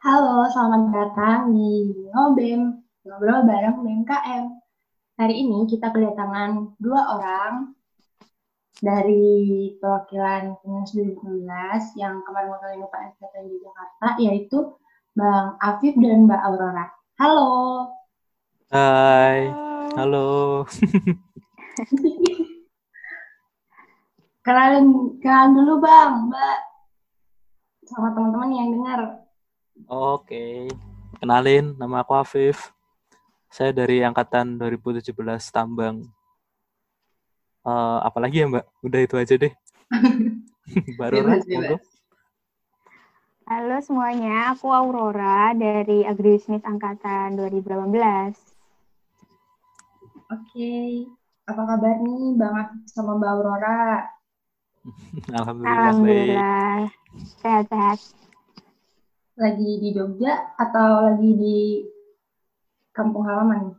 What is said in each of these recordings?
Halo, selamat datang di Ngobem, ngobrol bareng BMKM. Hari ini kita kedatangan dua orang dari perwakilan Timnas 2019 yang kemarin mewakili Pak SKT di Jakarta, yaitu Bang Afif dan Mbak Aurora. Halo. Hai. Halo. kenalin, kenalin dulu Bang, Mbak. Sama teman-teman yang dengar. Oke. Kenalin, nama aku Afif. Saya dari angkatan 2017 Tambang. Uh, apalagi ya Mbak? Udah itu aja deh. Baru Halo semuanya, aku Aurora dari Agribisnis Angkatan 2018. Oke, apa kabar nih Bang Afif sama Mbak Aurora? Alhamdulillah, Alhamdulillah. sehat-sehat lagi di Jogja atau lagi di kampung halaman?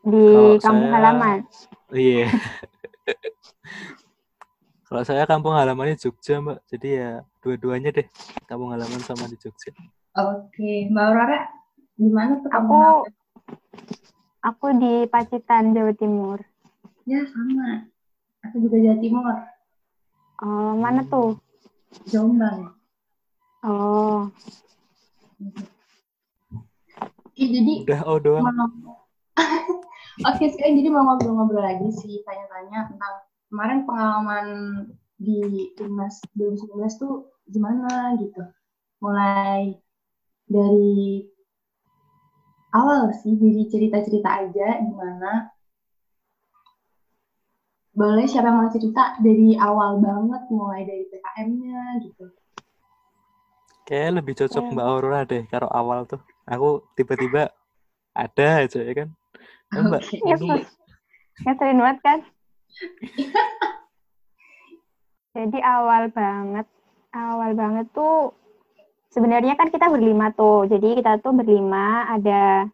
Di Kalau kampung saya, halaman. Iya. Kalau saya kampung halamannya Jogja, Mbak. Jadi ya dua-duanya deh. Kampung halaman sama di Jogja. Oke, Mbak Aurora, di mana tuh Aku Aku di Pacitan, Jawa Timur. Ya, sama. Aku juga Jawa Timur. Oh, mana tuh? Jombang. Oh. Oke, jadi udah oh doang. Oke, sekarang jadi mau ngobrol-ngobrol lagi sih, tanya-tanya tentang kemarin pengalaman di timnas 2019 tuh gimana gitu. Mulai dari awal sih, jadi cerita-cerita aja gimana. Boleh siapa yang mau cerita dari awal banget, mulai dari PKM-nya gitu. Kayak lebih cocok Mbak Aurora deh kalau awal tuh. Aku tiba-tiba ada aja ya kan. Ya, Mbak. Okay. Ngeselin banget kan? Jadi awal banget, awal banget tuh sebenarnya kan kita berlima tuh. Jadi kita tuh berlima ada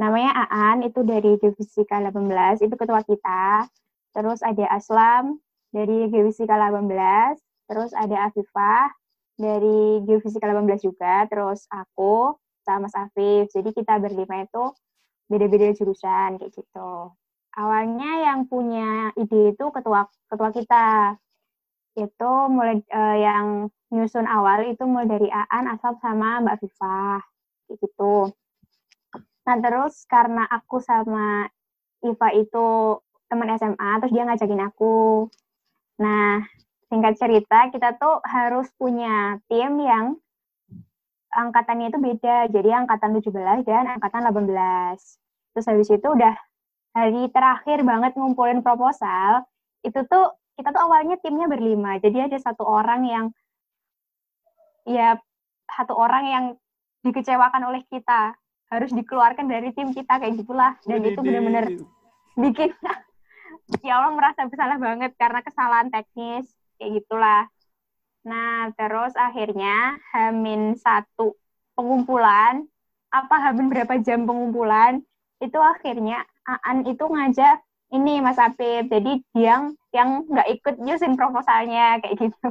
namanya Aan itu dari Geofisika 18 itu ketua kita. Terus ada Aslam dari Geofisika 18, terus ada Afifah dari Geofisika 18 juga, terus aku sama Mas Afif. Jadi kita berlima itu beda-beda jurusan kayak gitu. Awalnya yang punya ide itu ketua ketua kita. Itu mulai uh, yang nyusun awal itu mulai dari Aan, Asap sama Mbak Viva kayak gitu. Nah, terus karena aku sama Iva itu teman SMA, terus dia ngajakin aku. Nah, singkat cerita kita tuh harus punya tim yang angkatannya itu beda. Jadi angkatan 17 dan angkatan 18. Terus habis itu udah hari terakhir banget ngumpulin proposal, itu tuh kita tuh awalnya timnya berlima. Jadi ada satu orang yang ya satu orang yang dikecewakan oleh kita harus dikeluarkan dari tim kita kayak gitulah dan itu benar-benar bikin ya Allah merasa bersalah banget karena kesalahan teknis kayak gitulah. Nah, terus akhirnya Hamin satu pengumpulan, apa Hamin berapa jam pengumpulan, itu akhirnya Aan itu ngajak ini Mas Apip, jadi dia yang nggak ikut nyusun proposalnya, kayak gitu.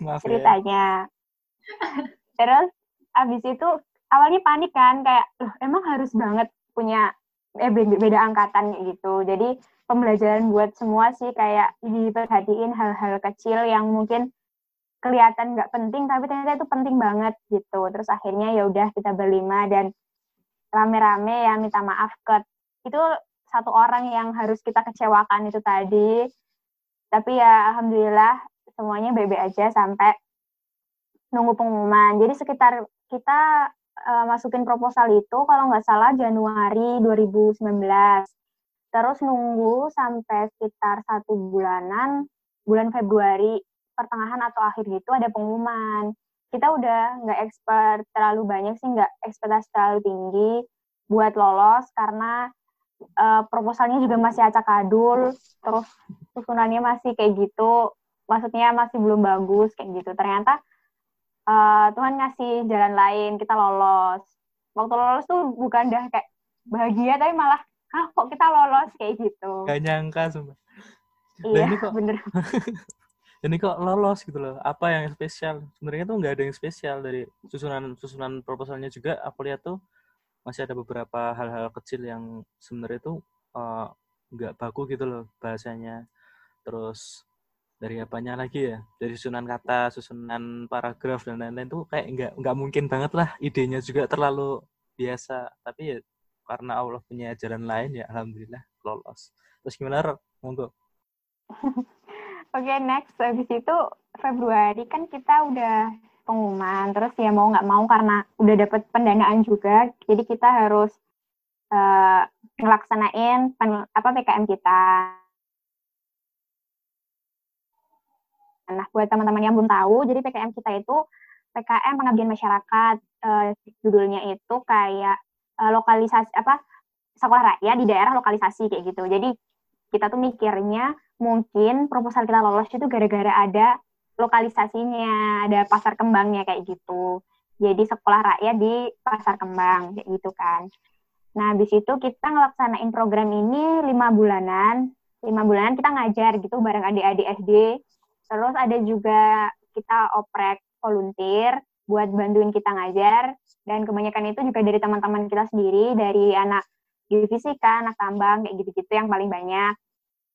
Maaf ya. ceritanya. Ya. Terus abis itu awalnya panik kan, kayak, loh emang harus banget punya eh beda angkatan kayak gitu. Jadi pembelajaran buat semua sih kayak diperhatiin hal-hal kecil yang mungkin kelihatan nggak penting tapi ternyata itu penting banget gitu. Terus akhirnya ya udah kita berlima dan rame-rame ya minta maaf ke itu satu orang yang harus kita kecewakan itu tadi. Tapi ya alhamdulillah semuanya baik-baik aja sampai nunggu pengumuman. Jadi sekitar kita uh, masukin proposal itu kalau nggak salah Januari 2019. Terus nunggu sampai sekitar satu bulanan, bulan Februari pertengahan atau akhir gitu ada pengumuman. Kita udah nggak expert terlalu banyak sih, nggak ekspektasi terlalu tinggi buat lolos karena uh, proposalnya juga masih acak adul, terus susunannya masih kayak gitu, maksudnya masih belum bagus kayak gitu. Ternyata uh, Tuhan ngasih jalan lain, kita lolos. Waktu lolos tuh bukan dah kayak bahagia, tapi malah, ah kok kita lolos? Kayak gitu. Gak nyangka, sumpah. Iya, kok, bener. ini kok lolos gitu loh. Apa yang spesial? Sebenarnya tuh nggak ada yang spesial dari susunan susunan proposalnya juga. Aku lihat tuh masih ada beberapa hal-hal kecil yang sebenarnya tuh uh, nggak baku gitu loh bahasanya. Terus dari apanya lagi ya? Dari susunan kata susunan paragraf dan lain-lain tuh kayak nggak nggak mungkin banget lah idenya juga terlalu biasa. Tapi ya karena Allah punya jalan lain ya alhamdulillah lolos terus gimana monggo Oke, okay, next. Habis itu Februari kan kita udah pengumuman. Terus ya mau nggak mau karena udah dapet pendanaan juga, jadi kita harus uh, ngelaksanain pen, apa PKM kita. Nah, buat teman-teman yang belum tahu, jadi PKM kita itu PKM pengabdian masyarakat. Uh, judulnya itu kayak uh, lokalisasi apa sekolah rakyat di daerah lokalisasi kayak gitu. Jadi kita tuh mikirnya mungkin proposal kita lolos itu gara-gara ada lokalisasinya, ada pasar kembangnya kayak gitu. Jadi sekolah rakyat di pasar kembang kayak gitu kan. Nah, habis itu kita ngelaksanain program ini lima bulanan. Lima bulanan kita ngajar gitu bareng adik-adik SD. Terus ada juga kita oprek volunteer buat bantuin kita ngajar. Dan kebanyakan itu juga dari teman-teman kita sendiri, dari anak kan, anak tambang, kayak gitu-gitu yang paling banyak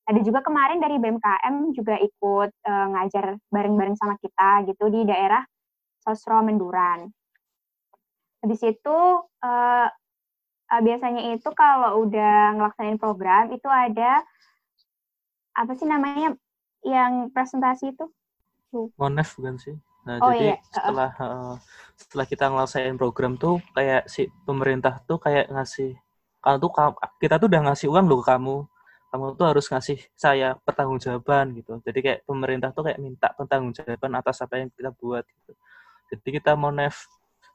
ada juga kemarin dari BMKM juga ikut uh, ngajar bareng-bareng sama kita gitu di daerah Sosro Menduran. Habis itu uh, biasanya itu kalau udah ngelaksanain program itu ada apa sih namanya yang presentasi itu? Monef bukan sih? Nah, oh, jadi iya. setelah uh, setelah kita ngelaksanain program tuh kayak si pemerintah tuh kayak ngasih kalau tuh kita tuh udah ngasih uang loh ke kamu kamu tuh harus ngasih saya pertanggungjawaban gitu. Jadi kayak pemerintah tuh kayak minta pertanggungjawaban atas apa yang kita buat gitu. Jadi kita monef.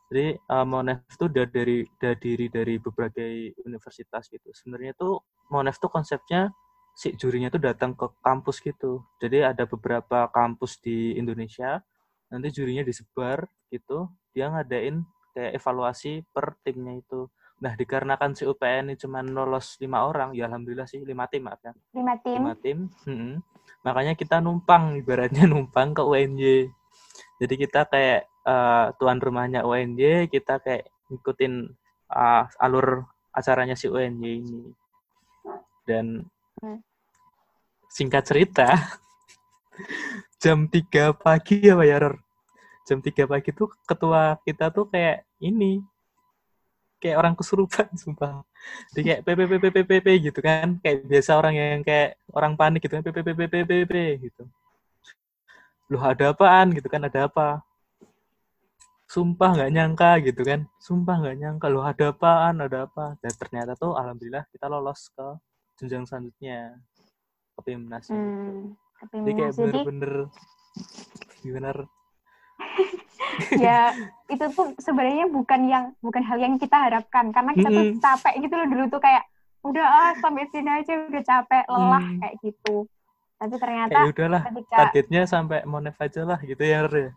Jadi uh, monef itu dari dari dari berbagai universitas gitu. Sebenarnya tuh monef tuh konsepnya si jurinya tuh datang ke kampus gitu. Jadi ada beberapa kampus di Indonesia. Nanti jurinya disebar gitu. Dia ngadain kayak evaluasi per timnya itu. Nah, dikarenakan si UPN ini cuma lolos lima orang, ya alhamdulillah sih lima tim maaf ya. Lima tim. Lima tim. Hmm. Makanya kita numpang, ibaratnya numpang ke UNJ. Jadi kita kayak uh, tuan rumahnya UNJ, kita kayak ngikutin uh, alur acaranya si UNJ ini. Dan hmm. singkat cerita, jam 3 pagi ya Pak Yaror. Jam 3 pagi tuh ketua kita tuh kayak ini kayak orang kesurupan sumpah jadi kayak PPPPPP gitu kan kayak biasa orang yang kayak orang panik gitu kan PPPPPP gitu loh ada apaan gitu kan ada apa sumpah nggak nyangka gitu kan sumpah nggak nyangka loh ada apaan ada apa dan ternyata tuh alhamdulillah kita lolos ke jenjang selanjutnya ke PIMNAS hmm, gitu. Jadi kayak bener-bener gimana ya itu tuh sebenarnya bukan yang bukan hal yang kita harapkan karena kita tuh capek gitu loh dulu tuh kayak udah ah sampai sini aja udah capek lelah mm. kayak gitu tapi ternyata kayak udahlah ketika, targetnya sampai monef aja lah gitu ya Re.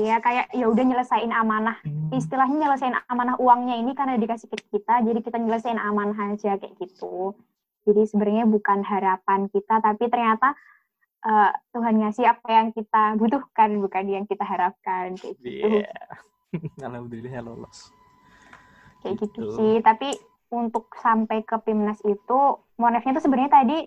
Iya kayak ya udah nyelesain amanah hmm. istilahnya nyelesain amanah uangnya ini karena dikasih ke kita jadi kita nyelesain amanah aja kayak gitu jadi sebenarnya bukan harapan kita tapi ternyata uh, Tuhan ngasih apa yang kita butuhkan bukan yang kita harapkan kayak gitu. Yeah. Alhamdulillah lolos. Kayak gitu. gitu sih, tapi untuk sampai ke PIMNAS itu monefnya itu sebenarnya tadi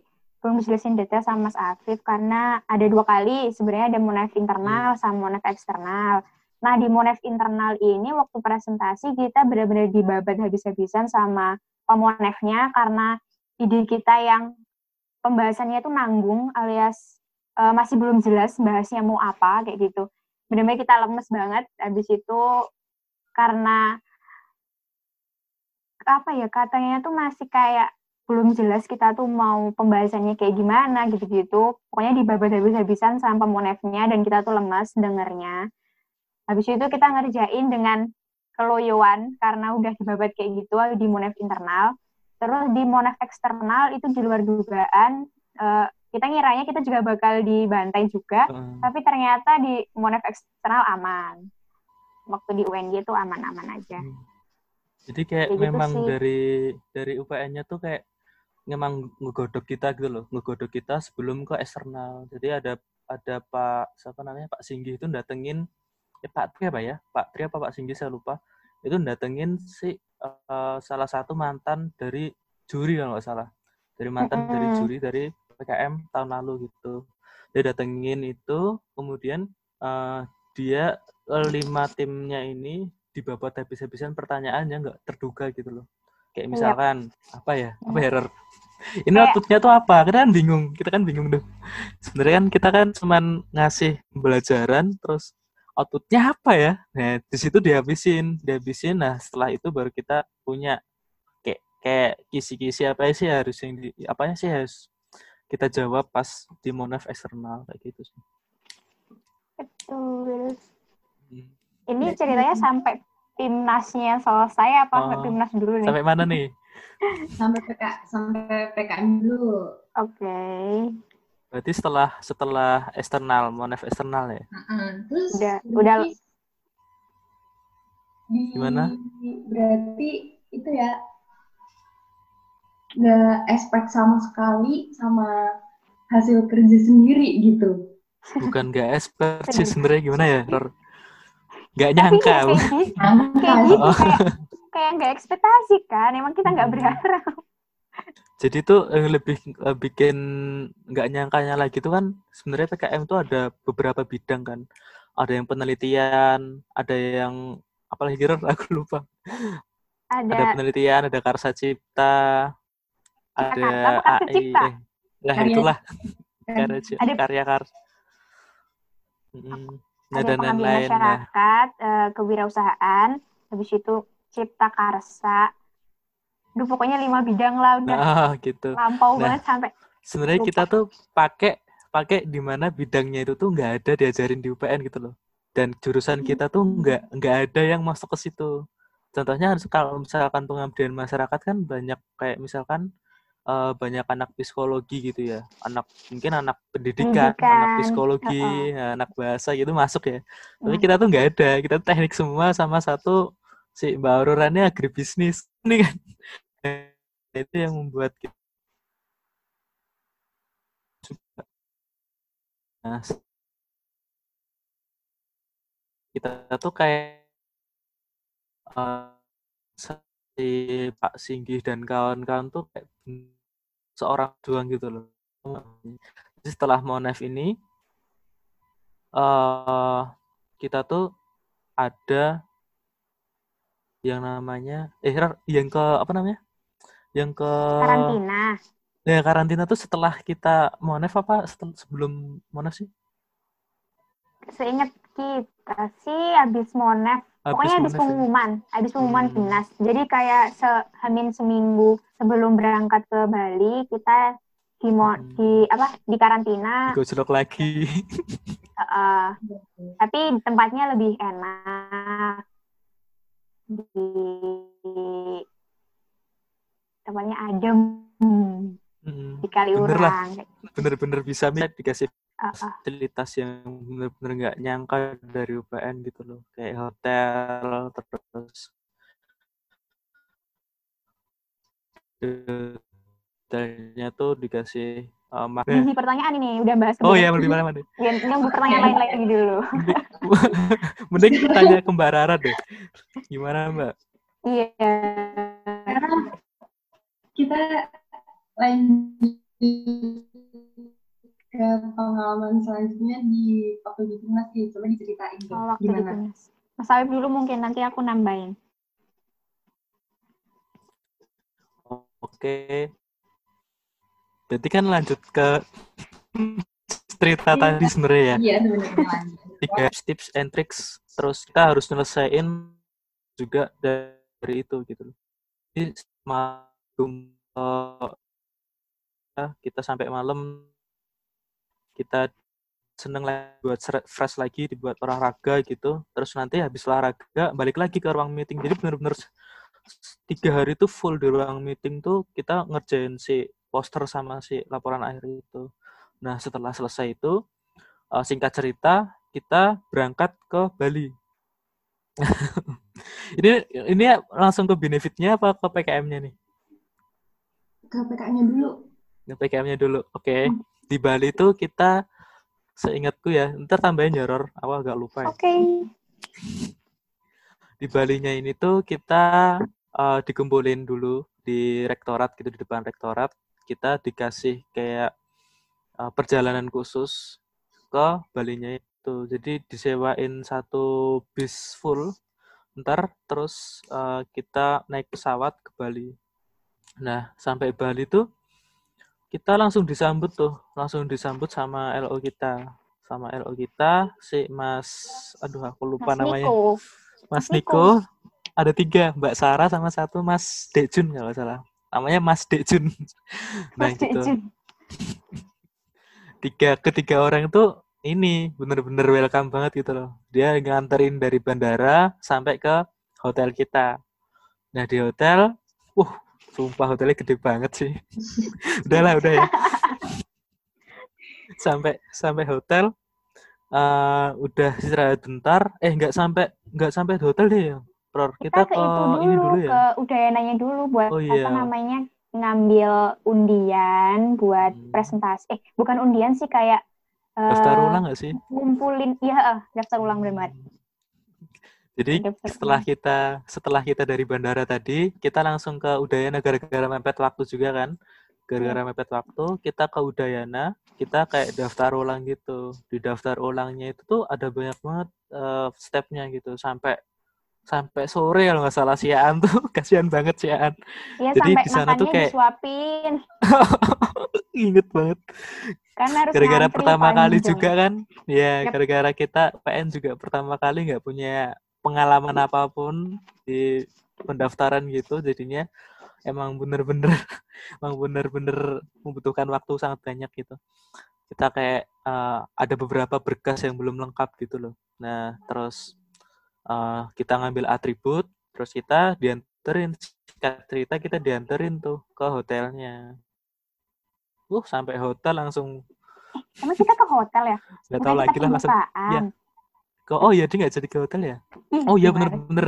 belum dijelasin detail sama Mas Afif karena ada dua kali sebenarnya ada monef internal hmm. sama monef eksternal. Nah di monef internal ini waktu presentasi kita benar-benar dibabat habis-habisan sama pemonefnya karena ide kita yang pembahasannya itu nanggung alias uh, masih belum jelas bahasnya mau apa kayak gitu. Benar-benar kita lemes banget habis itu karena apa ya katanya tuh masih kayak belum jelas kita tuh mau pembahasannya kayak gimana gitu-gitu. Pokoknya dibabat habis-habisan sama pemonefnya dan kita tuh lemes dengernya. Habis itu kita ngerjain dengan keloyoan karena udah dibabat kayak gitu di monef internal. Terus di monef eksternal itu di luar dugaan uh, kita ngiranya kita juga bakal dibantai juga, hmm. tapi ternyata di monef eksternal aman. Waktu di UNJ itu aman-aman aja. Hmm. Jadi kayak, kayak gitu memang gitu dari dari UPN-nya tuh kayak memang ngegodok kita gitu loh, ngegodok kita sebelum ke eksternal. Jadi ada ada Pak siapa namanya Pak Singgi itu datengin eh, Pak Tri apa ya Pak Tri apa Pak Singgi saya lupa itu datengin si uh, salah satu mantan dari juri kalau nggak salah dari mantan dari juri dari PKM tahun lalu gitu. Dia datengin itu kemudian uh, dia lima timnya ini dibabat habis-habisan pertanyaan yang nggak terduga gitu loh. Kayak misalkan yep. apa ya apa ya error? Ini outputnya tuh apa? Kita kan bingung kita kan bingung tuh sebenarnya kan kita kan cuman ngasih pembelajaran terus outputnya apa ya? Nah di situ dihabisin dihabisin. Nah setelah itu baru kita punya. Kayak kayak kisi-kisi apa sih harus yang di apanya sih harus kita jawab pas di monaf eksternal kayak gitu sih betul hmm. ini ceritanya sampai timnasnya selesai apa oh, timnas dulu nih sampai mana nih sampai PK sampai PKM dulu. Oke. Okay. Berarti setelah setelah eksternal, monef eksternal ya? Uh-uh. Terus udah udah di, gimana? Berarti itu ya nggak expect sama sekali sama hasil kerja sendiri gitu. Bukan nggak expert sih sebenarnya gimana ya? Nggak nyangka. Kayak gitu, kayak kayak nggak ekspektasi kan emang kita nggak hmm. berharap jadi tuh yang lebih uh, bikin nggak nyangkanya lagi tuh kan sebenarnya PKM tuh ada beberapa bidang kan ada yang penelitian ada yang apalagi kira aku lupa ada, ada penelitian ada karsa cipta ada AI eh, ya karya. itulah karya ada, karya karsa hmm. ada dan lain-lain masyarakat nah. kewirausahaan habis itu cipta karsa Duh, pokoknya lima bidang lah udah. Nah, gitu. Lampau nah, banget sampai. Sebenarnya kita tuh pakai pakai di mana bidangnya itu tuh nggak ada diajarin di UPN gitu loh. Dan jurusan kita tuh nggak nggak ada yang masuk ke situ. Contohnya kalau misalkan pengabdian masyarakat kan banyak kayak misalkan uh, banyak anak psikologi gitu ya, anak mungkin anak pendidikan, pendidikan. anak psikologi, uh -uh. anak bahasa gitu masuk ya. Tapi hmm. kita tuh nggak ada, kita tuh teknik semua sama satu si Mbak Aurora ini agribisnis ini kan itu yang membuat kita nah, kita tuh kayak uh, si Pak Singgih dan kawan-kawan tuh kayak seorang doang gitu loh. Jadi setelah Monef ini uh, kita tuh ada yang namanya eh yang ke apa namanya? Yang ke karantina. Ya karantina tuh setelah kita monef apa setel, sebelum monef sih? Seingat kita sih habis monef. Pokoknya habis pengumuman, habis pengumuman hmm. timnas. Jadi kayak se hamin seminggu sebelum berangkat ke Bali kita di mo hmm. di apa di karantina. Gojlok lagi. uh, uh, tapi tempatnya lebih enak di tempatnya adem hmm, di kali bener urang bener-bener bisa dikasih. Fasilitas yang bener-bener nggak nyangka dari UPN gitu loh kayak hotel terus hotelnya tuh dikasih Oh, Ini pertanyaan ini udah bahas. Oh iya, lebih mana mana. Ya, nunggu pertanyaan lain lagi dulu. Mending tanya ke Mbak Rara deh. Gimana Mbak? Iya. Kita lanjut ke pengalaman selanjutnya di waktu di timnas sih. Coba diceritain deh. Oh, gimana? Mas Awib dulu mungkin nanti aku nambahin. Oke, Berarti kan lanjut ke cerita iya. tadi sebenarnya ya. Iya, sebenarnya Tiga tips and tricks. Terus kita harus nyelesain juga dari itu gitu. Jadi malam uh, kita sampai malam kita seneng lagi buat fresh lagi dibuat olahraga gitu terus nanti habis olahraga balik lagi ke ruang meeting jadi benar-benar tiga hari itu full di ruang meeting tuh kita ngerjain si poster sama si laporan akhir itu. Nah, setelah selesai itu, uh, singkat cerita, kita berangkat ke Bali. ini ini langsung ke benefitnya apa ke PKM-nya nih? Ke PKM-nya dulu. Ke PKM-nya dulu. Oke. Okay. Hmm. Di Bali itu kita seingatku ya ntar tambahin ya Ror aku agak lupa ya Oke. Okay. di Balinya ini tuh kita uh, dikumpulin dulu di rektorat gitu di depan rektorat kita dikasih kayak uh, perjalanan khusus ke Balinya itu jadi disewain satu bis full ntar terus uh, kita naik pesawat ke Bali nah sampai Bali tuh kita langsung disambut tuh, langsung disambut sama LO kita. Sama LO kita, si Mas, aduh aku lupa Mas namanya. Niko. Mas Niko. Niko, ada tiga, Mbak Sarah sama satu Mas Dejun kalau salah. Namanya Mas Dejun. Nah Mas gitu. Dejun. Tiga, ketiga orang itu ini bener-bener welcome banget gitu loh. Dia nganterin dari bandara sampai ke hotel kita. Nah di hotel, uh, sumpah hotelnya gede banget sih. Udahlah, udah ya. Sampai sampai hotel, eh udah istirahat bentar. Eh nggak sampai nggak sampai di hotel deh ya. Pror. Kita, Kita, ke itu dulu, ini dulu ya. ke Udayananya dulu buat Oh, apa iya. namanya ngambil undian buat Hmm. presentasi. Eh, bukan undian sih kayak eh, Daftar ulang nggak sih? ngumpulin iya eh, daftar ulang banget. Jadi setelah kita setelah kita dari bandara tadi, kita langsung ke Udayana gara-gara mepet waktu juga kan. Gara-gara Iya. mepet waktu, kita ke Udayana, kita kayak daftar ulang gitu. Di daftar ulangnya itu tuh ada banyak banget eh, stepnya gitu sampai sampai sore kalau nggak salah siaan tuh kasihan banget siaan Iya Jadi sampai di sana tuh kayak- disuapin. inget banget Kan harus gara-gara pertama kali panjang. juga kan ya Yap. gara-gara kita PN juga pertama kali nggak punya pengalaman apa pun di pendaftaran gitu jadinya emang bener-bener emang bener-bener membutuhkan waktu sangat banyak gitu kita kayak eh, ada beberapa berkas yang belum lengkap gitu loh nah terus eh, kita ngambil atribut terus kita dianterin singkat cerita kita dianterin tuh ke hotelnya uh sampai hotel langsung Emang kita ke hotel ya? tahu kita lagi lah langsung pembukaan. Iya. ke oh iya dia nggak jadi ke hotel ya? Ih, oh iya gimana bener-bener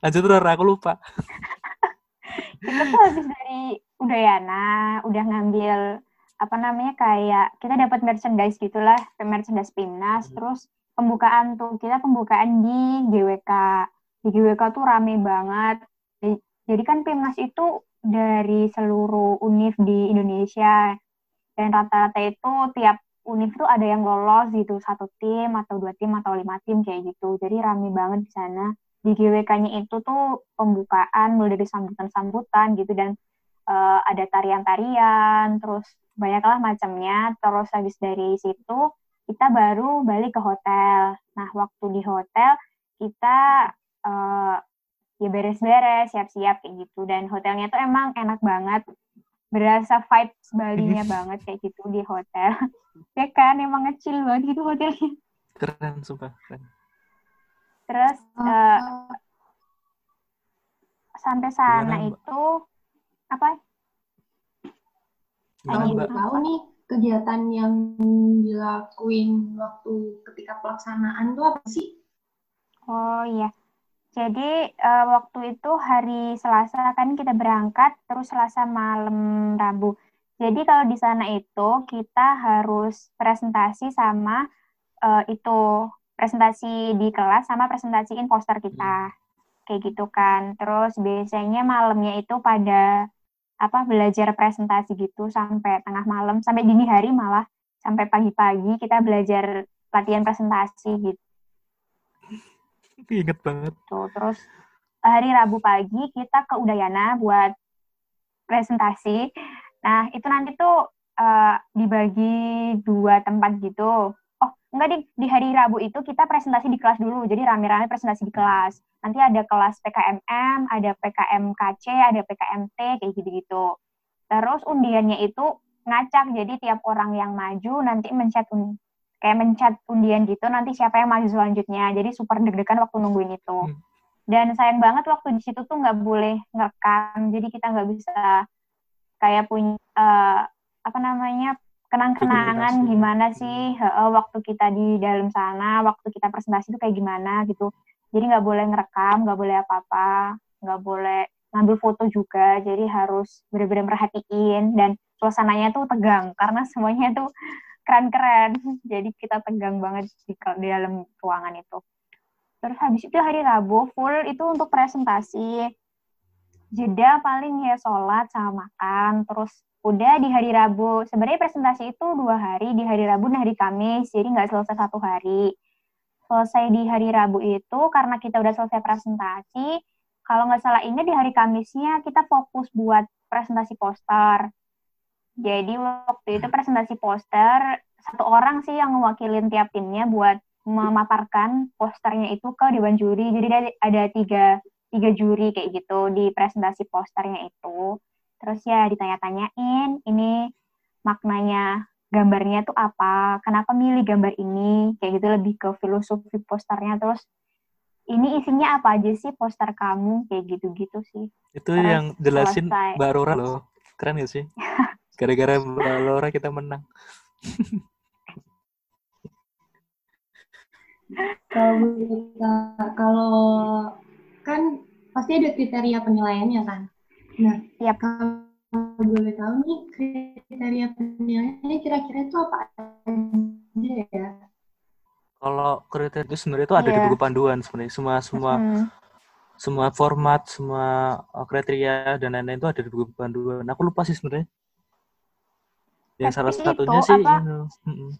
lanjut Ror, aku lupa. Kita tuh habis dari Udayana udah ngambil apa namanya kayak kita dapat merchandise gitulah merchandise Pimnas Hmm. terus pembukaan tuh kita pembukaan di GWK di GWK tuh rame banget. Di- jadi kan Pimnas itu dari seluruh univ di Indonesia. Dan rata-rata itu tiap univ tuh ada yang lolos gitu satu tim atau dua tim atau lima tim kayak gitu. Jadi rame banget di sana. Di GWK-nya itu tuh pembukaan mulai dari sambutan-sambutan gitu dan eh, ada tarian-tarian terus banyaklah macamnya. Terus habis dari situ kita baru balik ke hotel. Nah waktu di hotel kita eh, ya beres-beres siap-siap kayak gitu. Dan hotelnya tuh emang enak banget. Berasa vibes Balinya banget kayak gitu di hotel ya kan emang ngecil banget gitu hotelnya. Keren sumpah keren. Terus Oh, eh, sampai sana Gimana, Mbak? itu apa? Gimana mbak? tahu nih kegiatan yang dilakuin waktu ketika pelaksanaan tuh apa sih? oh iya. Jadi eh, waktu itu hari Selasa kan kita berangkat terus Selasa malam Rabu jadi kalau di sana itu kita harus presentasi sama eh, itu presentasi di kelas sama presentasiin poster kita. Kayak gitu kan. Terus biasanya malamnya itu pada apa belajar presentasi gitu sampai tengah malam sampai dini hari malah sampai pagi-pagi kita belajar latihan presentasi gitu. Inget banget. Terus hari Rabu pagi kita ke Udayana buat presentasi nah itu nanti tuh eh, dibagi dua tempat gitu. Oh enggak di, di hari Rabu itu kita presentasi di kelas dulu. Jadi rame-rame presentasi di kelas. Nanti ada kelas PKMM ada PKMKC ada PKMT kayak gitu-gitu. Terus undiannya itu ngacak. Jadi tiap orang yang maju nanti mencet un- kayak mencet undian gitu nanti siapa yang maju selanjutnya. Jadi super deg-degan waktu nungguin itu. Hmm. dan sayang banget waktu di situ tuh nggak boleh ngerekam. Jadi kita nggak bisa kayak punya eh, apa namanya kenang-kenangan gimana sih heeh, waktu kita di dalam sana waktu kita presentasi itu kayak gimana gitu jadi nggak boleh ngerekam nggak boleh apa-apa nggak boleh ngambil foto juga jadi harus benar-benar merhatiin dan suasananya tuh tegang karena semuanya tuh keren-keren. Jadi kita tegang banget di, di dalam ruangan itu. Terus habis itu hari Rabu full itu untuk presentasi. Jeda paling ya sholat sama makan. Terus udah di hari Rabu. Sebenarnya presentasi itu dua hari, di hari Rabu dan hari Kamis. Jadi nggak selesai satu hari. Selesai di hari Rabu itu karena kita udah selesai presentasi. Kalau nggak salah ini di hari Kamisnya kita fokus buat presentasi poster. Jadi waktu itu presentasi poster satu orang sih yang mewakilin tiap timnya buat memaparkan posternya itu ke dewan juri. Jadi ada, tiga, tiga juri kayak gitu di presentasi posternya itu. Terus ya ditanya-tanyain, ini maknanya gambarnya tuh apa, kenapa milih gambar ini, kayak gitu lebih ke filosofi posternya. Terus ini isinya apa aja sih poster kamu, kayak gitu-gitu sih. Itu Terus yang jelasin selesai. Mbak Rora loh. Keren gak sih? Gara-gara Mbak Rora kita menang. kalau kalau kan pasti ada kriteria penilaiannya kan. Nah, tiap kalau boleh tahu nih kriteria penilaiannya kira-kira itu apa aja ya? Kalau kriteria itu sebenarnya itu ada yeah. di iya. buku panduan sebenarnya semua semua hmm. semua format, semua uh, kriteria dan lain-lain itu ada di buku panduan. Aku lupa sih sebenarnya. Yang salah satunya sih apa, ini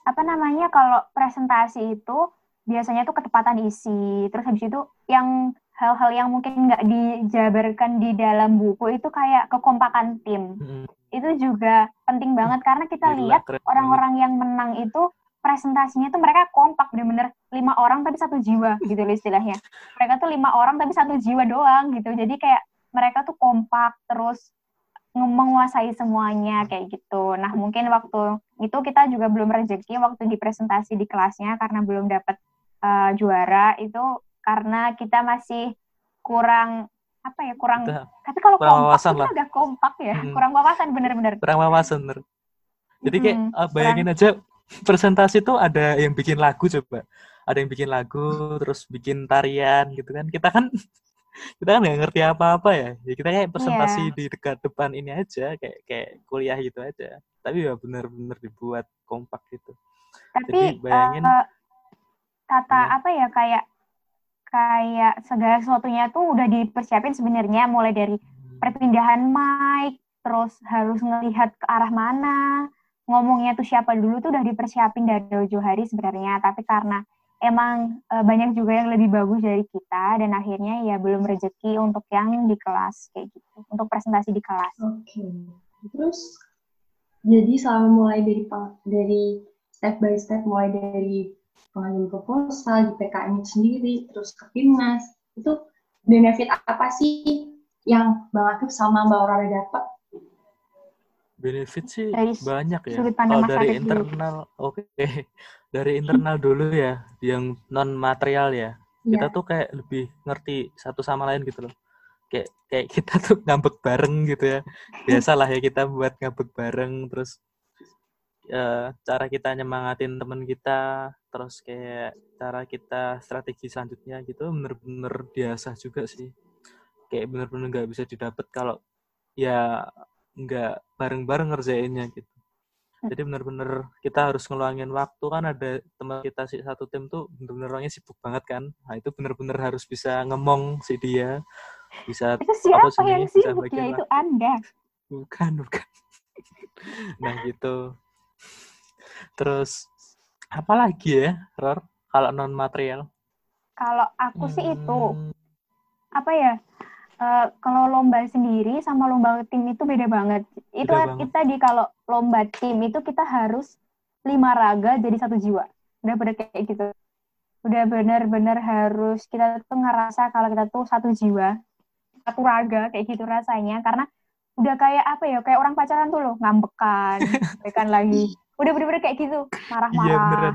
apa namanya kalau presentasi itu biasanya tuh ketepatan isi. Terus habis itu yang hal-hal yang mungkin nggak dijabarkan di dalam buku itu kayak kekompakan tim. Hmm. itu juga penting banget karena kita lihat orang-orang yang menang itu presentasinya tuh mereka kompak bener-bener lima orang tapi satu jiwa gitu loh istilahnya. Mereka tuh lima orang tapi satu jiwa doang gitu. Jadi kayak mereka tuh kompak terus menguasai semuanya kayak gitu. Nah mungkin waktu itu kita juga belum rezeki waktu di presentasi di kelasnya karena belum dapat uh, juara itu karena kita masih kurang apa ya kurang udah, tapi kalau kompak kita lah. udah kompak ya hmm. kurang wawasan bener-bener kurang wawasan bener jadi kayak hmm, uh, bayangin kurang... aja presentasi tuh ada yang bikin lagu coba ada yang bikin lagu terus bikin tarian gitu kan kita kan kita kan nggak ngerti apa-apa ya. ya kita kayak presentasi yeah. di dekat depan ini aja kayak kayak kuliah gitu aja tapi ya benar-benar dibuat kompak gitu tapi Jadi bayangin uh, kata ya. apa ya kayak kayak segala sesuatunya tuh udah dipersiapin sebenarnya mulai dari perpindahan mic terus harus ngelihat ke arah mana ngomongnya tuh siapa dulu tuh udah dipersiapin dari jauh-jauh hari sebenarnya tapi karena emang uh, banyak juga yang lebih bagus dari kita dan akhirnya ya belum rezeki untuk yang di kelas kayak gitu untuk presentasi di kelas. Oke. Okay. Terus jadi selama mulai dari dari step by step mulai dari pengajuan proposal di PKM sendiri terus ke timnas itu benefit apa sih yang Bang Akif sama Mbak Aurora dapat? Benefit sih dari banyak ya. Kalau dari internal, oke. Okay dari internal dulu ya, yang non material ya. Yeah. Kita tuh kayak lebih ngerti satu sama lain gitu loh. Kayak kayak kita tuh ngambek bareng gitu ya. Biasalah ya kita buat ngambek bareng terus ya, cara kita nyemangatin temen kita, terus kayak cara kita strategi selanjutnya gitu bener-bener biasa juga sih. Kayak bener-bener nggak bisa didapat kalau ya nggak bareng-bareng ngerjainnya gitu. Jadi benar-benar kita harus ngeluangin waktu. Kan ada teman kita sih satu tim tuh benar-benar orangnya sibuk banget kan. Nah itu benar-benar harus bisa ngemong si dia. Bisa itu siapa apa yang sibuk ya? itu anda. Bukan bukan. Nah gitu. Terus apa lagi ya Ror kalau non material kalau aku hmm. sih itu hmm. apa ya uh, kalau lomba sendiri sama lomba tim itu beda banget. Itu beda kita di kalau lomba tim itu kita harus lima raga jadi satu jiwa. Udah bener kayak gitu. Udah bener-bener harus kita tuh ngerasa kalau kita tuh satu jiwa, satu raga kayak gitu rasanya karena udah kayak apa ya kayak orang pacaran tuh loh ngambekan, ngambekan lagi. Udah bener-bener kayak gitu marah-marah. Iya,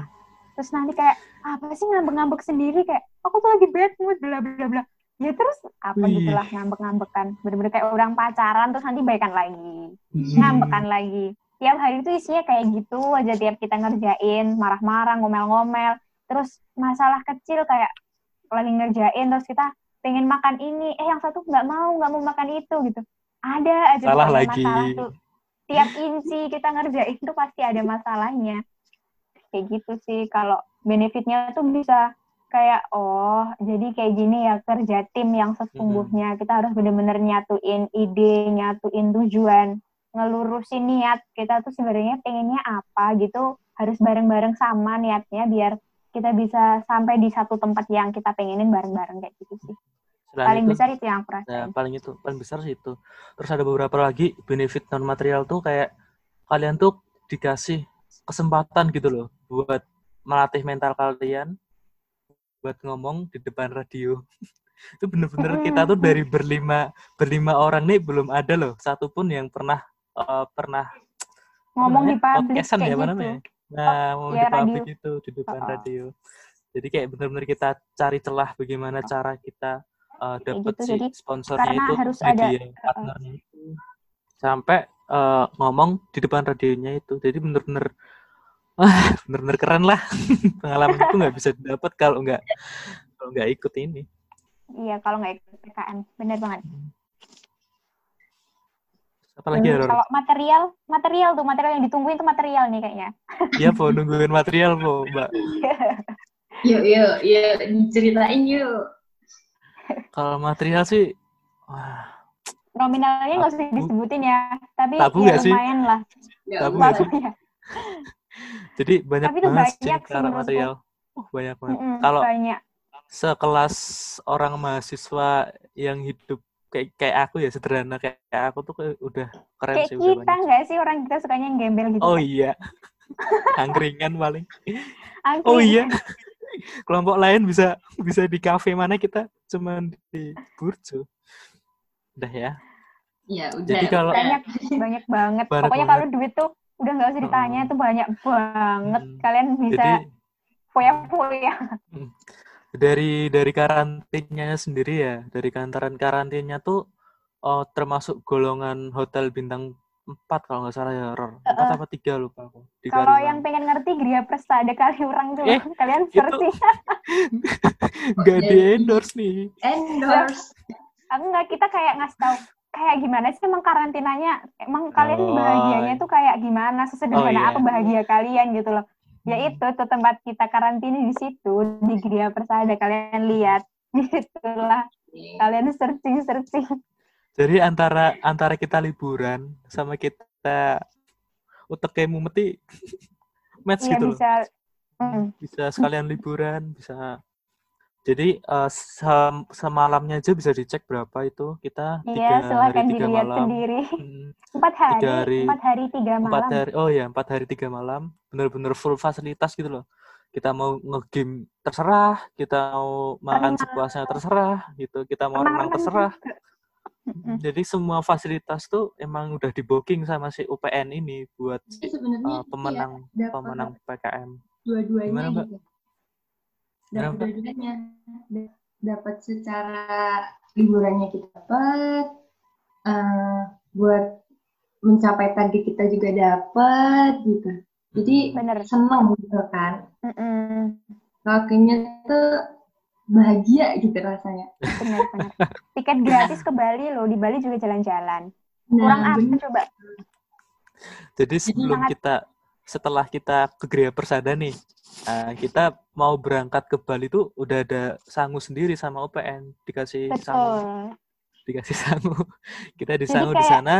Terus nanti kayak apa sih ngambek-ngambek sendiri? Kayak aku tuh lagi bad mood bla bla bla. Ya terus apa Wih. gitulah ngambek-ngambekan. Bener-bener kayak orang pacaran terus nanti baikan lagi hmm. ngambekan lagi. Tiap hari itu isinya kayak gitu aja tiap kita ngerjain marah-marah ngomel-ngomel. Terus masalah kecil kayak lagi ngerjain terus kita pengen makan ini. Eh yang satu nggak mau nggak mau makan itu gitu. Ada aja salah lagi. masalah tuh tiap inci kita ngerjain tuh pasti ada masalahnya. Kayak gitu sih kalau benefitnya tuh bisa kayak oh jadi kayak gini ya kerja tim yang sesungguhnya. Kita harus bener-bener nyatuin ide nyatuin tujuan ngelurusin niat. Kita tuh sebenarnya pengennya apa gitu harus bareng-bareng sama niatnya biar kita bisa sampai di satu tempat yang kita pengenin bareng-bareng kayak gitu sih Selain paling itu, besar itu yang aku ya, rasain paling itu paling besar sih itu. Terus ada beberapa lagi benefit non material tuh kayak kalian tuh dikasih kesempatan gitu loh buat melatih mental kalian buat ngomong di depan radio. Itu bener-bener kita tuh dari berlima berlima orang nih belum ada loh satupun yang pernah eh, pernah ngomong di namanya, publik podcastan kayak ya gitu. namanya? Nah mau ya, di publik radio. itu di depan Oh. radio. Jadi kayak bener-bener kita cari celah bagaimana cara kita uh, Kayak dapat gitu, si jadi sponsornya itu harus ada- media partnernya itu. Sampai uh, ngomong di depan radionya itu. Jadi bener-bener wah bener-bener keren lah. Pengalaman itu nggak bisa didapat kalau nggak kalau nggak ikut ini. Iya kalau nggak ikut PKM bener banget. Apalagi ya Ror? kalau material material tuh material yang ditungguin tuh material nih kayaknya. Iya po nungguin material po mbak. Yuk, yuk, yuk, diceritain yuk. Kalau material sih wah nominalnya nggak usah disebutin ya tapi Tabu ya nggak sih? lumayan lah Ya Tabu nggak sih? Iya. jadi banyak Tapi itu banget sih banyak sih cara material uh, banyak banget Mm-mm, kalau banyak sekelas orang mahasiswa yang hidup kayak kayak aku ya sederhana kayak, kayak aku tuh kayak udah keren kayak sih kita nggak sih orang kita sukanya yang gembel gitu Oh kan? iya. Angkringan paling. Angkringan. Oh iya. Kelompok lain bisa bisa di kafe mana kita cuman di burjo. Udah ya. Ya, udah. Jadi kalau- banyak banyak banget Banyak pokoknya banget. kalau duit tuh udah nggak usah ditanya Mm. itu banyak banget Hmm. kalian bisa foya-foya dari dari karantinanya sendiri ya, dari kantoran karantinanya tuh oh, termasuk golongan hotel bintang 4 kalau nggak salah ya, Ror. 4 Uh-uh. apa 3 lupa aku. Di kalau yang pengen ngerti Gria Presta ada kali orang tuh Eh, kalian searching nggak di endorse nih. Endorse. aku nggak kita kayak ngasih tahu kayak gimana sih emang karantinanya emang kalian Oh. bahagianya tuh kayak gimana sesederhana Oh, iya. apa bahagia kalian gitu loh ya Hmm. itu tuh tempat kita karantina di situ di Gria Persada kalian lihat di situlah kalian searching searching Jadi antara antara kita liburan sama kita utek mumeti match iya gitu loh. bisa Mm. Bisa sekalian liburan, bisa jadi eh, sem- semalamnya aja bisa dicek berapa itu kita iya tiga hari tiga malam. sendiri empat hari, Tiga hari- empat hari tiga Empat malam hari, oh ya empat hari tiga malam, bener-bener full fasilitas gitu loh. Kita mau ngegame terserah, kita mau makan Renang. sepuasnya terserah, gitu. Kita mau renang Renang-renang terserah. Mm-mm. Jadi semua fasilitas tuh emang udah di booking sama si UPN ini buat si uh, pemenang ya, pemenang PKM. dua-duanya gitu. Dapat dua-duanya. Da- Dapat secara liburannya kita dapat, eh, buat mencapai target kita juga dapat gitu. Jadi Hmm. bener seneng gitu kan. Mm-mm. Lakunya tuh bahagia gitu rasanya. bener bener tiket gratis ke Bali loh di Bali juga jalan-jalan kurang Nah, apa bener. coba Jadi sebelum sangat- kita setelah kita ke Gria Persada nih, uh, kita mau berangkat ke Bali tuh udah ada sangu sendiri sama UPN dikasih sangu, betul dikasih sangu. Kita di Jadi sangu di sana.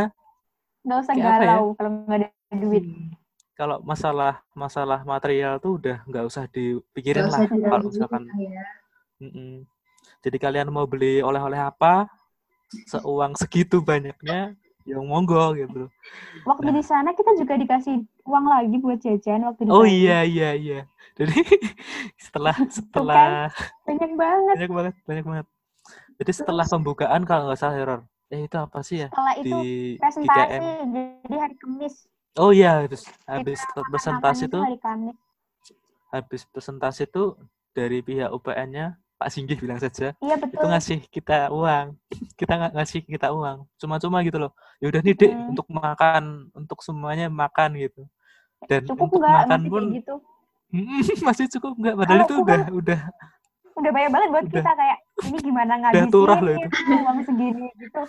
nggak usah ya? galau kalau nggak ada duit hmm, Kalau masalah masalah material tuh udah nggak usah dipikirin Nggak lah usah kalau misalkan. ya. Mm-mm. Jadi kalian mau beli oleh-oleh apa, seuang segitu banyaknya, yang monggo gitu. waktu Nah. di sana kita juga dikasih uang lagi buat jajan waktu di Oh iya iya iya. Jadi setelah setelah banyak banget banyak banget banyak banget. Jadi setelah pembukaan kalau nggak salah error. Eh itu apa sih ya setelah itu di presentasi GKM? jadi hari Kamis Oh iya habis habis Kita presentasi tuh hari Kamis habis presentasi tuh dari pihak UPN-nya Pak Singgih bilang saja iya itu betul. ngasih kita uang. Kita nggak ngasih kita uang. Cuma-cuma gitu loh. Ya udah nih dek Mm. untuk makan untuk semuanya makan gitu. Dan cukup untuk nggak? makan masih pun gitu? masih cukup nggak? Padahal itu Kalau udah udah. Udah banyak banget buat Udah. kita kayak ini gimana turah loh ngabisin uang segini gitu.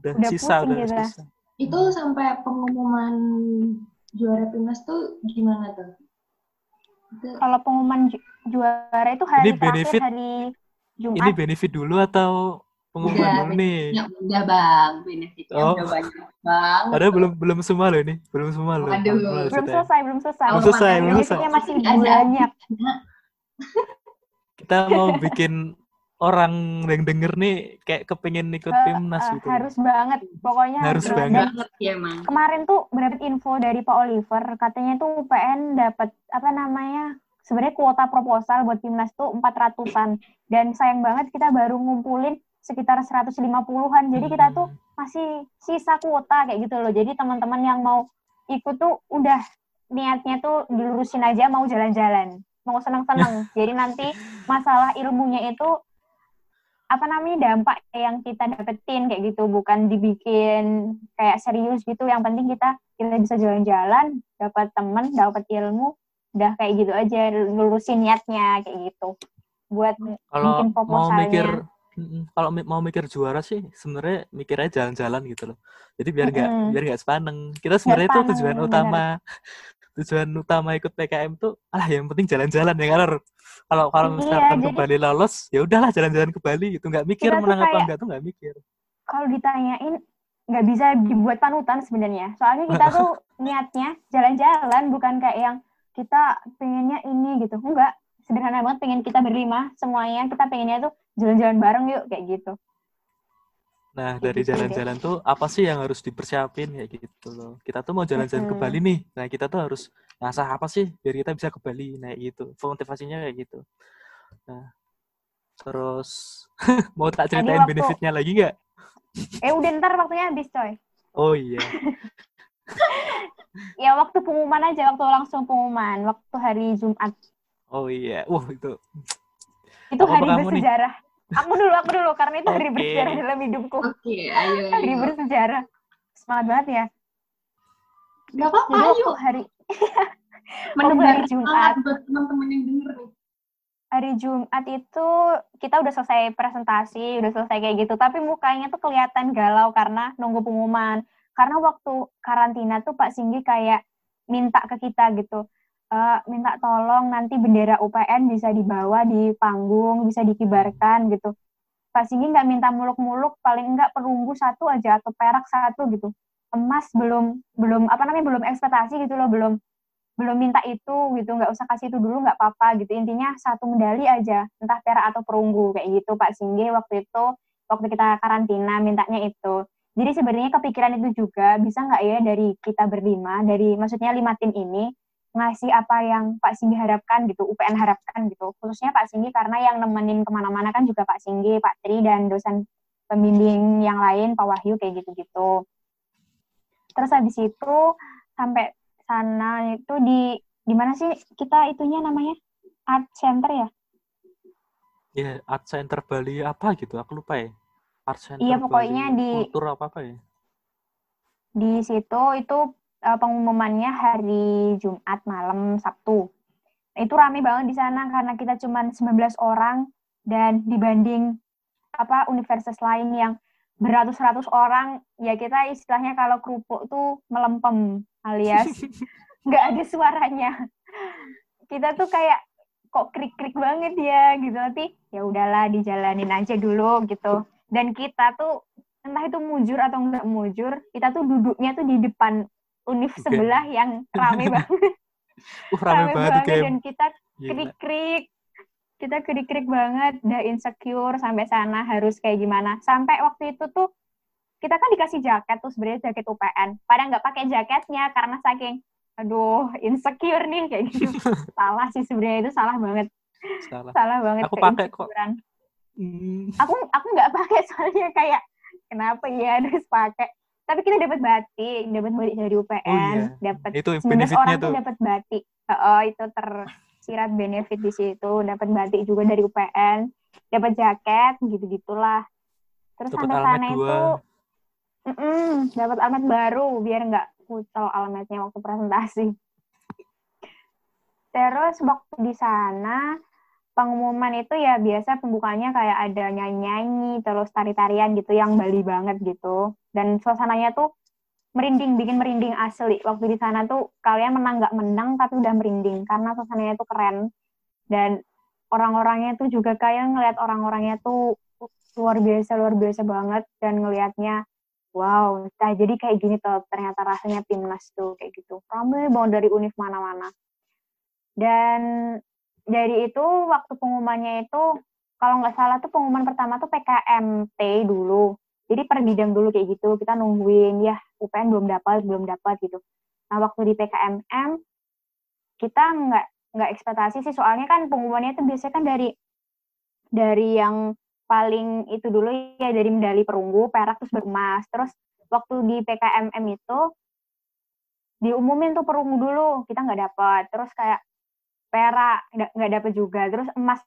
Udah Udah sisa pusing udah gitu sisa. Itu sampai pengumuman juara timnas tuh gimana tuh? Kalau pengumuman ju- juara itu hari Ini terakhir benefit- hari Ini Jumat. benefit dulu atau pengumuman Udah, dulu nih? Ya udah bang, benefitnya Oh. udah banyak banget. Padahal belum belum semua loh ini, belum semua loh. Waduh. Belum selesai, belum selesai. Belum selesai, belum Benefitnya selesai. masih Ada. banyak. Kita mau bikin orang yang denger nih kayak kepengen ikut Eh, timnas eh, gitu. harus banget, pokoknya Harus banget. banget ya emang. kemarin tuh mendapat info dari Pak Oliver katanya tuh UPN dapat apa namanya sebenarnya kuota proposal buat timnas tuh 400-an dan sayang banget kita baru ngumpulin sekitar 150-an jadi kita tuh Hmm. masih sisa kuota kayak gitu loh jadi teman-teman yang mau ikut tuh udah niatnya tuh dilurusin aja mau jalan-jalan mau seneng-seneng jadi nanti masalah ilmunya itu apa namanya dampak yang kita dapetin kayak gitu bukan dibikin kayak serius gitu yang penting kita kita bisa jalan-jalan dapat temen dapat ilmu udah kayak gitu aja lurusin niatnya kayak gitu buat Kalau bikin mau proposalnya. mikir Mm-mm. kalau mau mikir juara sih sebenarnya mikirnya jalan-jalan gitu loh. Jadi biar nggak Mm-mm. biar nggak sepaneng. Kita sebenarnya itu tujuan bener. utama tujuan utama ikut PKM tuh alah yang penting jalan-jalan ya kan. Kalau kalau Iya, misalkan ke jadi- Bali lolos ya udahlah jalan-jalan ke Bali gitu. Nggak mikir tuh menang apa enggak tuh nggak mikir. kalau ditanyain nggak bisa dibuat panutan sebenarnya. Soalnya kita tuh niatnya jalan-jalan bukan kayak yang kita pengennya ini gitu. Enggak sederhana banget pengen kita berlima semuanya. Kita pengennya tuh jalan-jalan bareng yuk kayak gitu Nah, dari jalan-jalan tuh apa sih yang harus dipersiapin kayak gitu loh. Kita tuh mau jalan-jalan ke. Bali nih. Nah, kita tuh harus ngasah apa sih biar kita bisa ke Bali. Nah, gitu. Motivasinya kayak gitu. Nah, terus mau tak ceritain waktu- benefitnya lagi nggak? eh udah ntar waktunya habis coy Oh iya. ya waktu pengumuman aja waktu langsung pengumuman waktu hari Jumat Oh iya. Wah, itu. itu Apa hari kamu nih? Aku dulu aku dulu karena itu hari Oke. bersejarah dalam hidupku Oke, ayo. hari ayo. bersejarah semangat banget ya Gak apa-apa, ayo. hari Menebar hari Jumat. buat teman-teman yang denger nih. hari Jumat itu kita udah selesai presentasi, udah selesai kayak gitu, tapi mukanya tuh kelihatan galau karena nunggu pengumuman. Karena waktu karantina tuh Pak Singgi kayak minta ke kita gitu, "Eh, minta tolong nanti bendera UPN bisa dibawa di panggung, bisa dikibarkan gitu. Pak Singgi nggak minta muluk-muluk, paling enggak perunggu satu aja atau perak satu gitu. Emas belum belum apa namanya belum ekspektasi gitu loh, belum belum minta itu gitu nggak usah kasih itu dulu nggak apa-apa gitu intinya satu medali aja entah perak atau perunggu kayak gitu Pak Singge waktu itu waktu kita karantina mintanya itu jadi sebenarnya kepikiran itu juga bisa nggak ya dari kita berlima dari maksudnya lima tim ini ngasih apa yang Pak Singgi harapkan gitu UPN harapkan gitu khususnya Pak Singgi karena yang nemenin ke mana-mana kan juga Pak Singgi Pak Tri dan dosen pembimbing yang lain Pak Wahyu kayak gitu-gitu terus habis itu sampai sana itu di di mana sih kita itunya namanya art center ya Ya, Art Center Bali apa gitu. Aku lupa ya. Art Center Iya, pokoknya Bali di- kultur apa apa ya. di situ itu eh, pengumumannya hari Jumat malam Sabtu. Itu rame banget di sana karena kita cuman 19 orang dan dibanding apa universitas lain yang beratus-ratus orang ya kita istilahnya kalau kerupuk tuh melempem alias nggak ada suaranya. Kita tuh kayak kok krik-krik banget ya gitu. Tapi ya udahlah dijalanin aja dulu gitu. Dan kita tuh entah itu mujur atau enggak mujur kita tuh duduknya tuh di depan univ Oke. sebelah yang rame banget. Uh, rame, banget tuh dan kita krik-krik. Kita krik-krik banget udah insecure sampai sana harus kayak gimana. Sampai waktu itu tuh kita kan dikasih jaket tuh sebenarnya jaket UPN pada nggak pakai jaketnya karena saking aduh insecure nih kayak gitu. Salah sih sebenarnya itu salah banget. Salah. salah banget Aku pakai kok. Hmm. aku aku nggak pakai soalnya kayak kenapa ya harus pakai tapi kita dapat batik dapat batik dari UPN Oh iya. dapat Itu 19 benefitnya orang tuh dapat batik. Oh, itu tersirat benefit di situ, dapat batik juga dari UPN, dapat jaket gitu-gitulah. Terus Dapat sampai sana dua. itu mm dapat almet baru biar nggak kucel almetnya waktu presentasi. Terus waktu di sana pengumuman itu ya biasa pembukanya kayak ada nyanyi-nyanyi terus tari-tarian gitu yang Bali banget gitu. Dan suasananya tuh merinding, bikin merinding asli. Waktu di sana tuh kalian menang nggak menang tapi udah merinding karena suasananya tuh keren. Dan orang-orangnya tuh juga kayak ngeliat orang-orangnya tuh luar biasa luar biasa banget dan ngelihatnya wow nah jadi kayak gini tuh ternyata rasanya timnas tuh kayak gitu. Ramai banget dari univ mana-mana. Dan dari itu waktu pengumumannya itu kalau nggak salah tuh pengumuman pertama tuh PKMT dulu. Jadi per bidang dulu kayak gitu kita nungguin ya UPN belum dapat belum dapat gitu. Nah waktu di PKMM kita nggak nggak ekspektasi sih. Soalnya kan pengumumannya itu biasanya kan dari dari yang paling itu dulu ya dari medali perunggu perak terus beremas terus waktu di PKMM itu diumumin tuh perunggu dulu kita nggak dapat. Terus kayak perak nggak dapat juga. Terus emas.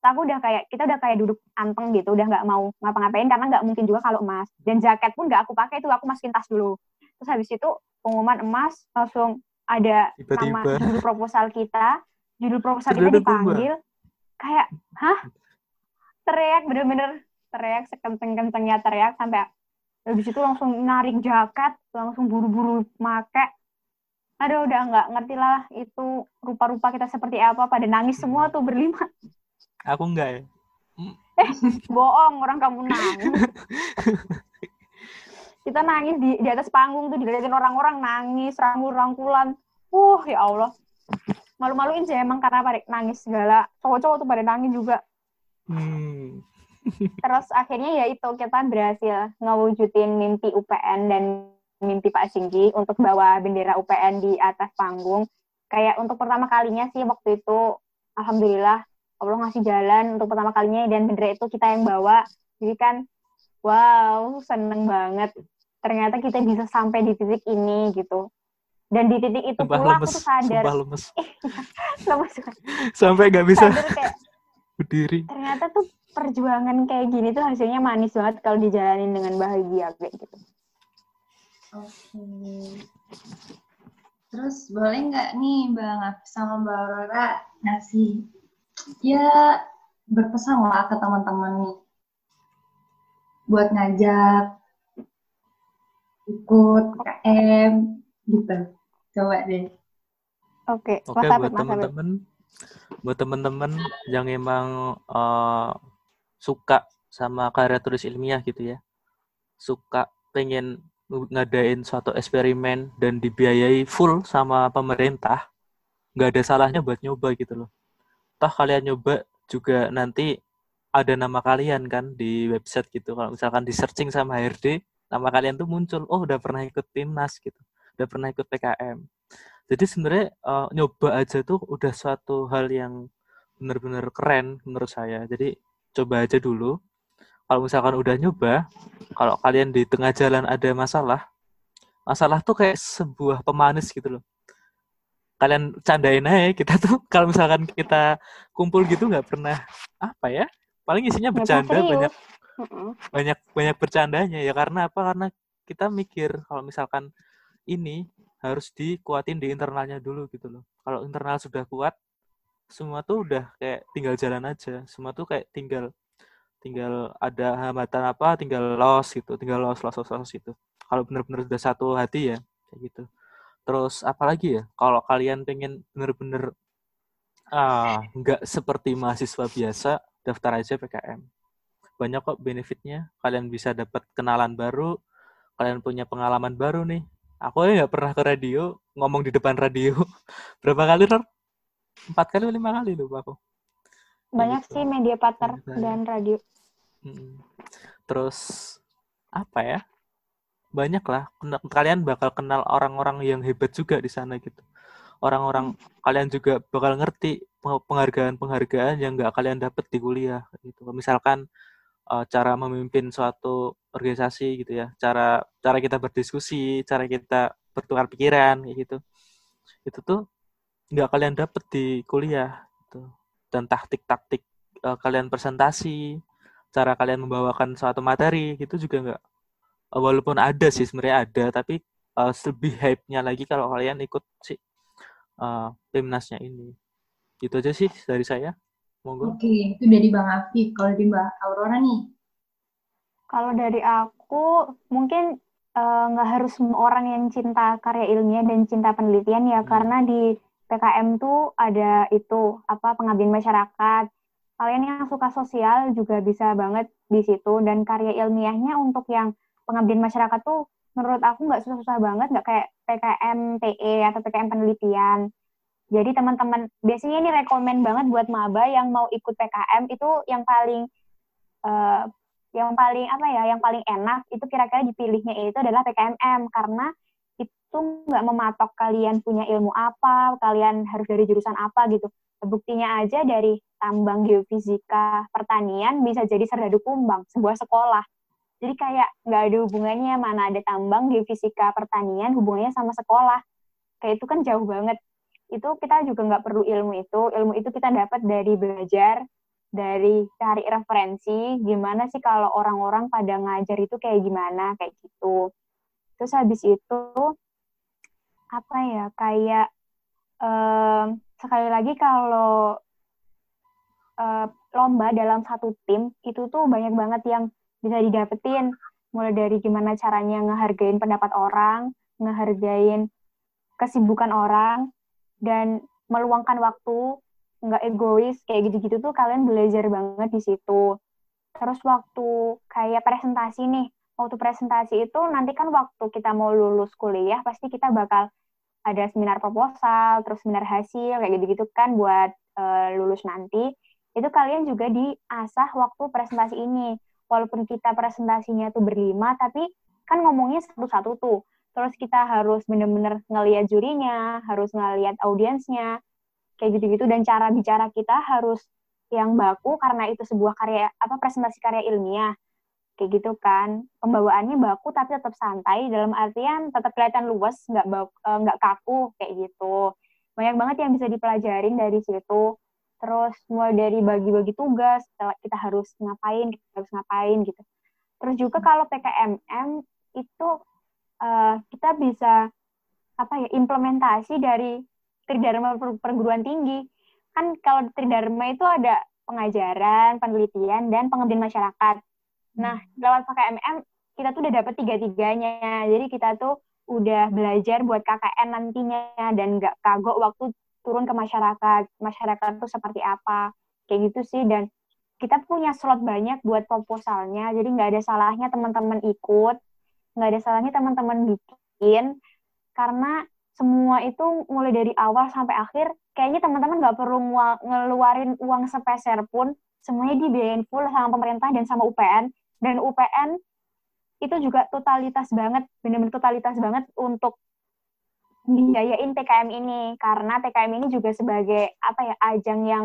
Aku udah kayak kita udah kayak duduk anteng gitu udah nggak mau ngapa-ngapain karena nggak mungkin juga kalau emas. Dan jaket pun nggak aku pakai itu aku masukin tas dulu. Terus habis itu pengumuman emas langsung ada Tiba -tiba. nama judul proposal kita. Judul proposal kita dipanggil. Kayak hah? Teriak bener-bener teriak sekenceng-kencengnya teriak sampai habis itu langsung narik jaket langsung buru-buru make aduh udah nggak ngerti lah itu rupa-rupa kita seperti apa pada nangis semua tuh berlima Aku enggak ya. Eh, bohong, orang kamu nangis. Kita nangis di, di atas panggung tuh dilihatin orang-orang nangis, rangkul-rangkulan. Uh, ya Allah. Malu-maluin sih emang karena pada nangis segala. Cowok-cowok tuh pada nangis juga. Hmm. Terus akhirnya ya itu kita berhasil ngewujudin mimpi UPN dan mimpi Pak Singgi untuk bawa bendera UPN di atas panggung. Kayak untuk pertama kalinya sih waktu itu, alhamdulillah Allah ngasih jalan untuk pertama kalinya dan bendera itu kita yang bawa. Jadi kan wow seneng banget. Ternyata kita bisa sampai di titik ini gitu. Dan di titik itu pula lemes, aku tuh sadar. lemes. lemes sampai gak bisa kayak, berdiri. ternyata tuh perjuangan kayak gini tuh hasilnya manis banget kalau dijalanin dengan bahagia kayak gitu oke. Terus boleh nggak nih bang sama mbak Aurora ngasih ya berpesan lah ke teman-teman nih buat ngajak ikut KM gitu. Coba deh. Oke oke buat teman-teman buat teman-teman yang emang uh, suka sama karya tulis ilmiah gitu ya. Suka pengen ngadain suatu eksperimen dan dibiayai full sama pemerintah nggak ada salahnya buat nyoba gitu loh. Toh kalian nyoba juga nanti ada nama kalian kan di website gitu. Kalau misalkan di searching sama HRD nama kalian tuh muncul oh udah pernah ikut timnas gitu. Udah pernah ikut PKM jadi sebenarnya uh, nyoba aja tuh udah suatu hal yang benar-benar keren menurut saya. Jadi coba aja dulu kalau misalkan udah nyoba kalau kalian di tengah jalan ada masalah masalah tuh kayak sebuah pemanis gitu loh. Kalian candain aja kita tuh. Kalau misalkan kita kumpul gitu nggak pernah apa ya paling isinya bercanda banyak banyak banyak bercandanya ya. Karena apa? Karena kita mikir kalau misalkan ini harus dikuatin di internalnya dulu gitu loh. Kalau internal sudah kuat semua tuh udah kayak tinggal jalan aja. Semua tuh kayak tinggal tinggal ada hambatan apa tinggal loss gitu tinggal loss loss loss, loss gitu kalau benar-benar sudah satu hati ya kayak gitu Terus apalagi ya, kalau kalian pengen bener-bener ah, nggak seperti mahasiswa biasa, daftar aja PKM. Banyak kok benefitnya. Kalian bisa dapat kenalan baru, kalian punya pengalaman baru nih. Aku ya nggak pernah ke radio, ngomong di depan radio. Berapa kali, Ror? Empat kali, lima kali lupa aku. Banyak gitu. sih media partner dan radio. Terus apa ya? banyak lah kalian bakal kenal orang-orang yang hebat juga di sana gitu orang-orang hmm. kalian juga bakal ngerti penghargaan-penghargaan yang nggak kalian dapet di kuliah gitu misalkan uh, cara memimpin suatu organisasi gitu ya cara cara kita berdiskusi cara kita bertukar pikiran kayak gitu itu tuh nggak kalian dapet di kuliah gitu dan taktik-taktik uh, kalian presentasi cara kalian membawakan suatu materi gitu juga nggak. Walaupun ada sih sebenarnya ada tapi uh, lebih hype-nya lagi kalau kalian ikut si uh, timnasnya ini. Gitu aja sih dari saya. Monggo. Oke itu dari bang Afif. Kalau di mbak Aurora nih? Kalau dari aku, mungkin eh, nggak uh, harus semua orang yang cinta karya ilmiah dan cinta penelitian ya, hmm. karena di PKM tuh ada itu apa pengabdian masyarakat. Kalian yang suka sosial juga bisa banget di situ dan karya ilmiahnya untuk yang pengabdian masyarakat tuh menurut aku nggak susah-susah banget, nggak kayak PKM TE atau PKM penelitian. Jadi teman-teman biasanya ini rekomend banget buat maba yang mau ikut PKM itu yang paling uh, yang paling apa ya, yang paling enak itu kira-kira dipilihnya itu adalah PKMM karena itu nggak mematok kalian punya ilmu apa, kalian harus dari jurusan apa gitu. Buktinya aja dari tambang geofisika pertanian bisa jadi serdadu kumbang, sebuah sekolah. Jadi kayak nggak ada hubungannya mana ada tambang geofisika pertanian hubungannya sama sekolah. Kayak itu kan jauh banget. Itu kita juga nggak perlu ilmu itu. Ilmu itu kita dapat dari belajar, dari cari referensi, gimana sih kalau orang-orang pada ngajar itu kayak gimana, kayak gitu. Terus habis itu, apa ya, kayak um, sekali lagi kalau uh, lomba dalam satu tim, itu tuh banyak banget yang bisa didapetin. Mulai dari gimana caranya ngehargain pendapat orang, ngehargain kesibukan orang, dan meluangkan waktu nggak egois kayak gitu-gitu tuh kalian belajar banget di situ. Terus waktu kayak presentasi nih, waktu presentasi itu nanti kan waktu kita mau lulus kuliah pasti kita bakal ada seminar proposal, terus seminar hasil kayak gitu-gitu kan buat uh, lulus nanti. Itu kalian juga diasah waktu presentasi ini. Walaupun kita presentasinya tuh berlima, tapi kan ngomongnya satu-satu tuh. Terus kita harus bener-bener ngeliat jurinya, harus ngeliat audiensnya, kayak gitu-gitu dan cara bicara kita harus yang baku karena itu sebuah karya apa presentasi karya ilmiah kayak gitu kan pembawaannya baku tapi tetap santai dalam artian tetap kelihatan luas nggak eh, nggak kaku kayak gitu banyak banget yang bisa dipelajarin dari situ terus mulai dari bagi-bagi tugas kita harus ngapain kita harus ngapain gitu terus juga kalau PKMM itu uh, kita bisa apa ya implementasi dari Tridharma perguruan tinggi. Kan kalau Tridharma itu ada pengajaran, penelitian, dan pengabdian masyarakat. Nah, lewat KKMM kita tuh udah dapet tiga-tiganya. Jadi kita tuh udah belajar buat KKN nantinya dan nggak kagok waktu turun ke masyarakat. Masyarakat tuh seperti apa. Kayak gitu sih. Dan kita punya slot banyak buat proposalnya. Jadi nggak ada salahnya teman-teman ikut. Nggak ada salahnya teman-teman bikin. Karena semua itu mulai dari awal sampai akhir kayaknya teman-teman nggak perlu ngeluarin uang sepeser pun semuanya dibiayain full sama pemerintah dan sama UPN dan UPN itu juga totalitas banget benar-benar totalitas banget untuk biayain PKM ini. Karena PKM ini juga sebagai apa ya ajang yang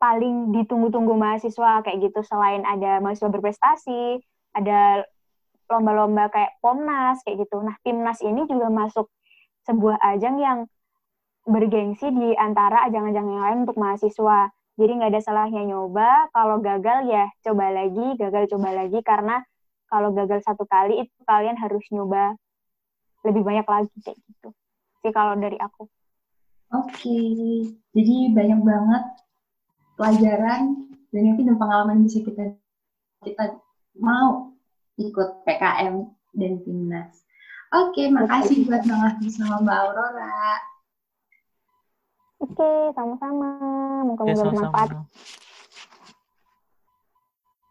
paling ditunggu-tunggu mahasiswa. Kayak gitu selain ada mahasiswa berprestasi ada lomba-lomba kayak Pomnas kayak gitu. Nah Timnas ini juga masuk sebuah ajang yang bergengsi di antara ajang-ajang yang lain untuk mahasiswa. Jadi nggak ada salahnya nyoba, kalau gagal ya coba lagi, gagal coba lagi, karena kalau gagal satu kali itu kalian harus nyoba lebih banyak lagi kayak gitu. Sih kalau dari aku. Oke, jadi banyak banget pelajaran dan mungkin pengalaman bisa kita kita mau ikut PKM dan timnas. Oke, makasih buat Bang sama Mbak Aurora. Oke, sama-sama. Moga-moga ya, bermanfaat.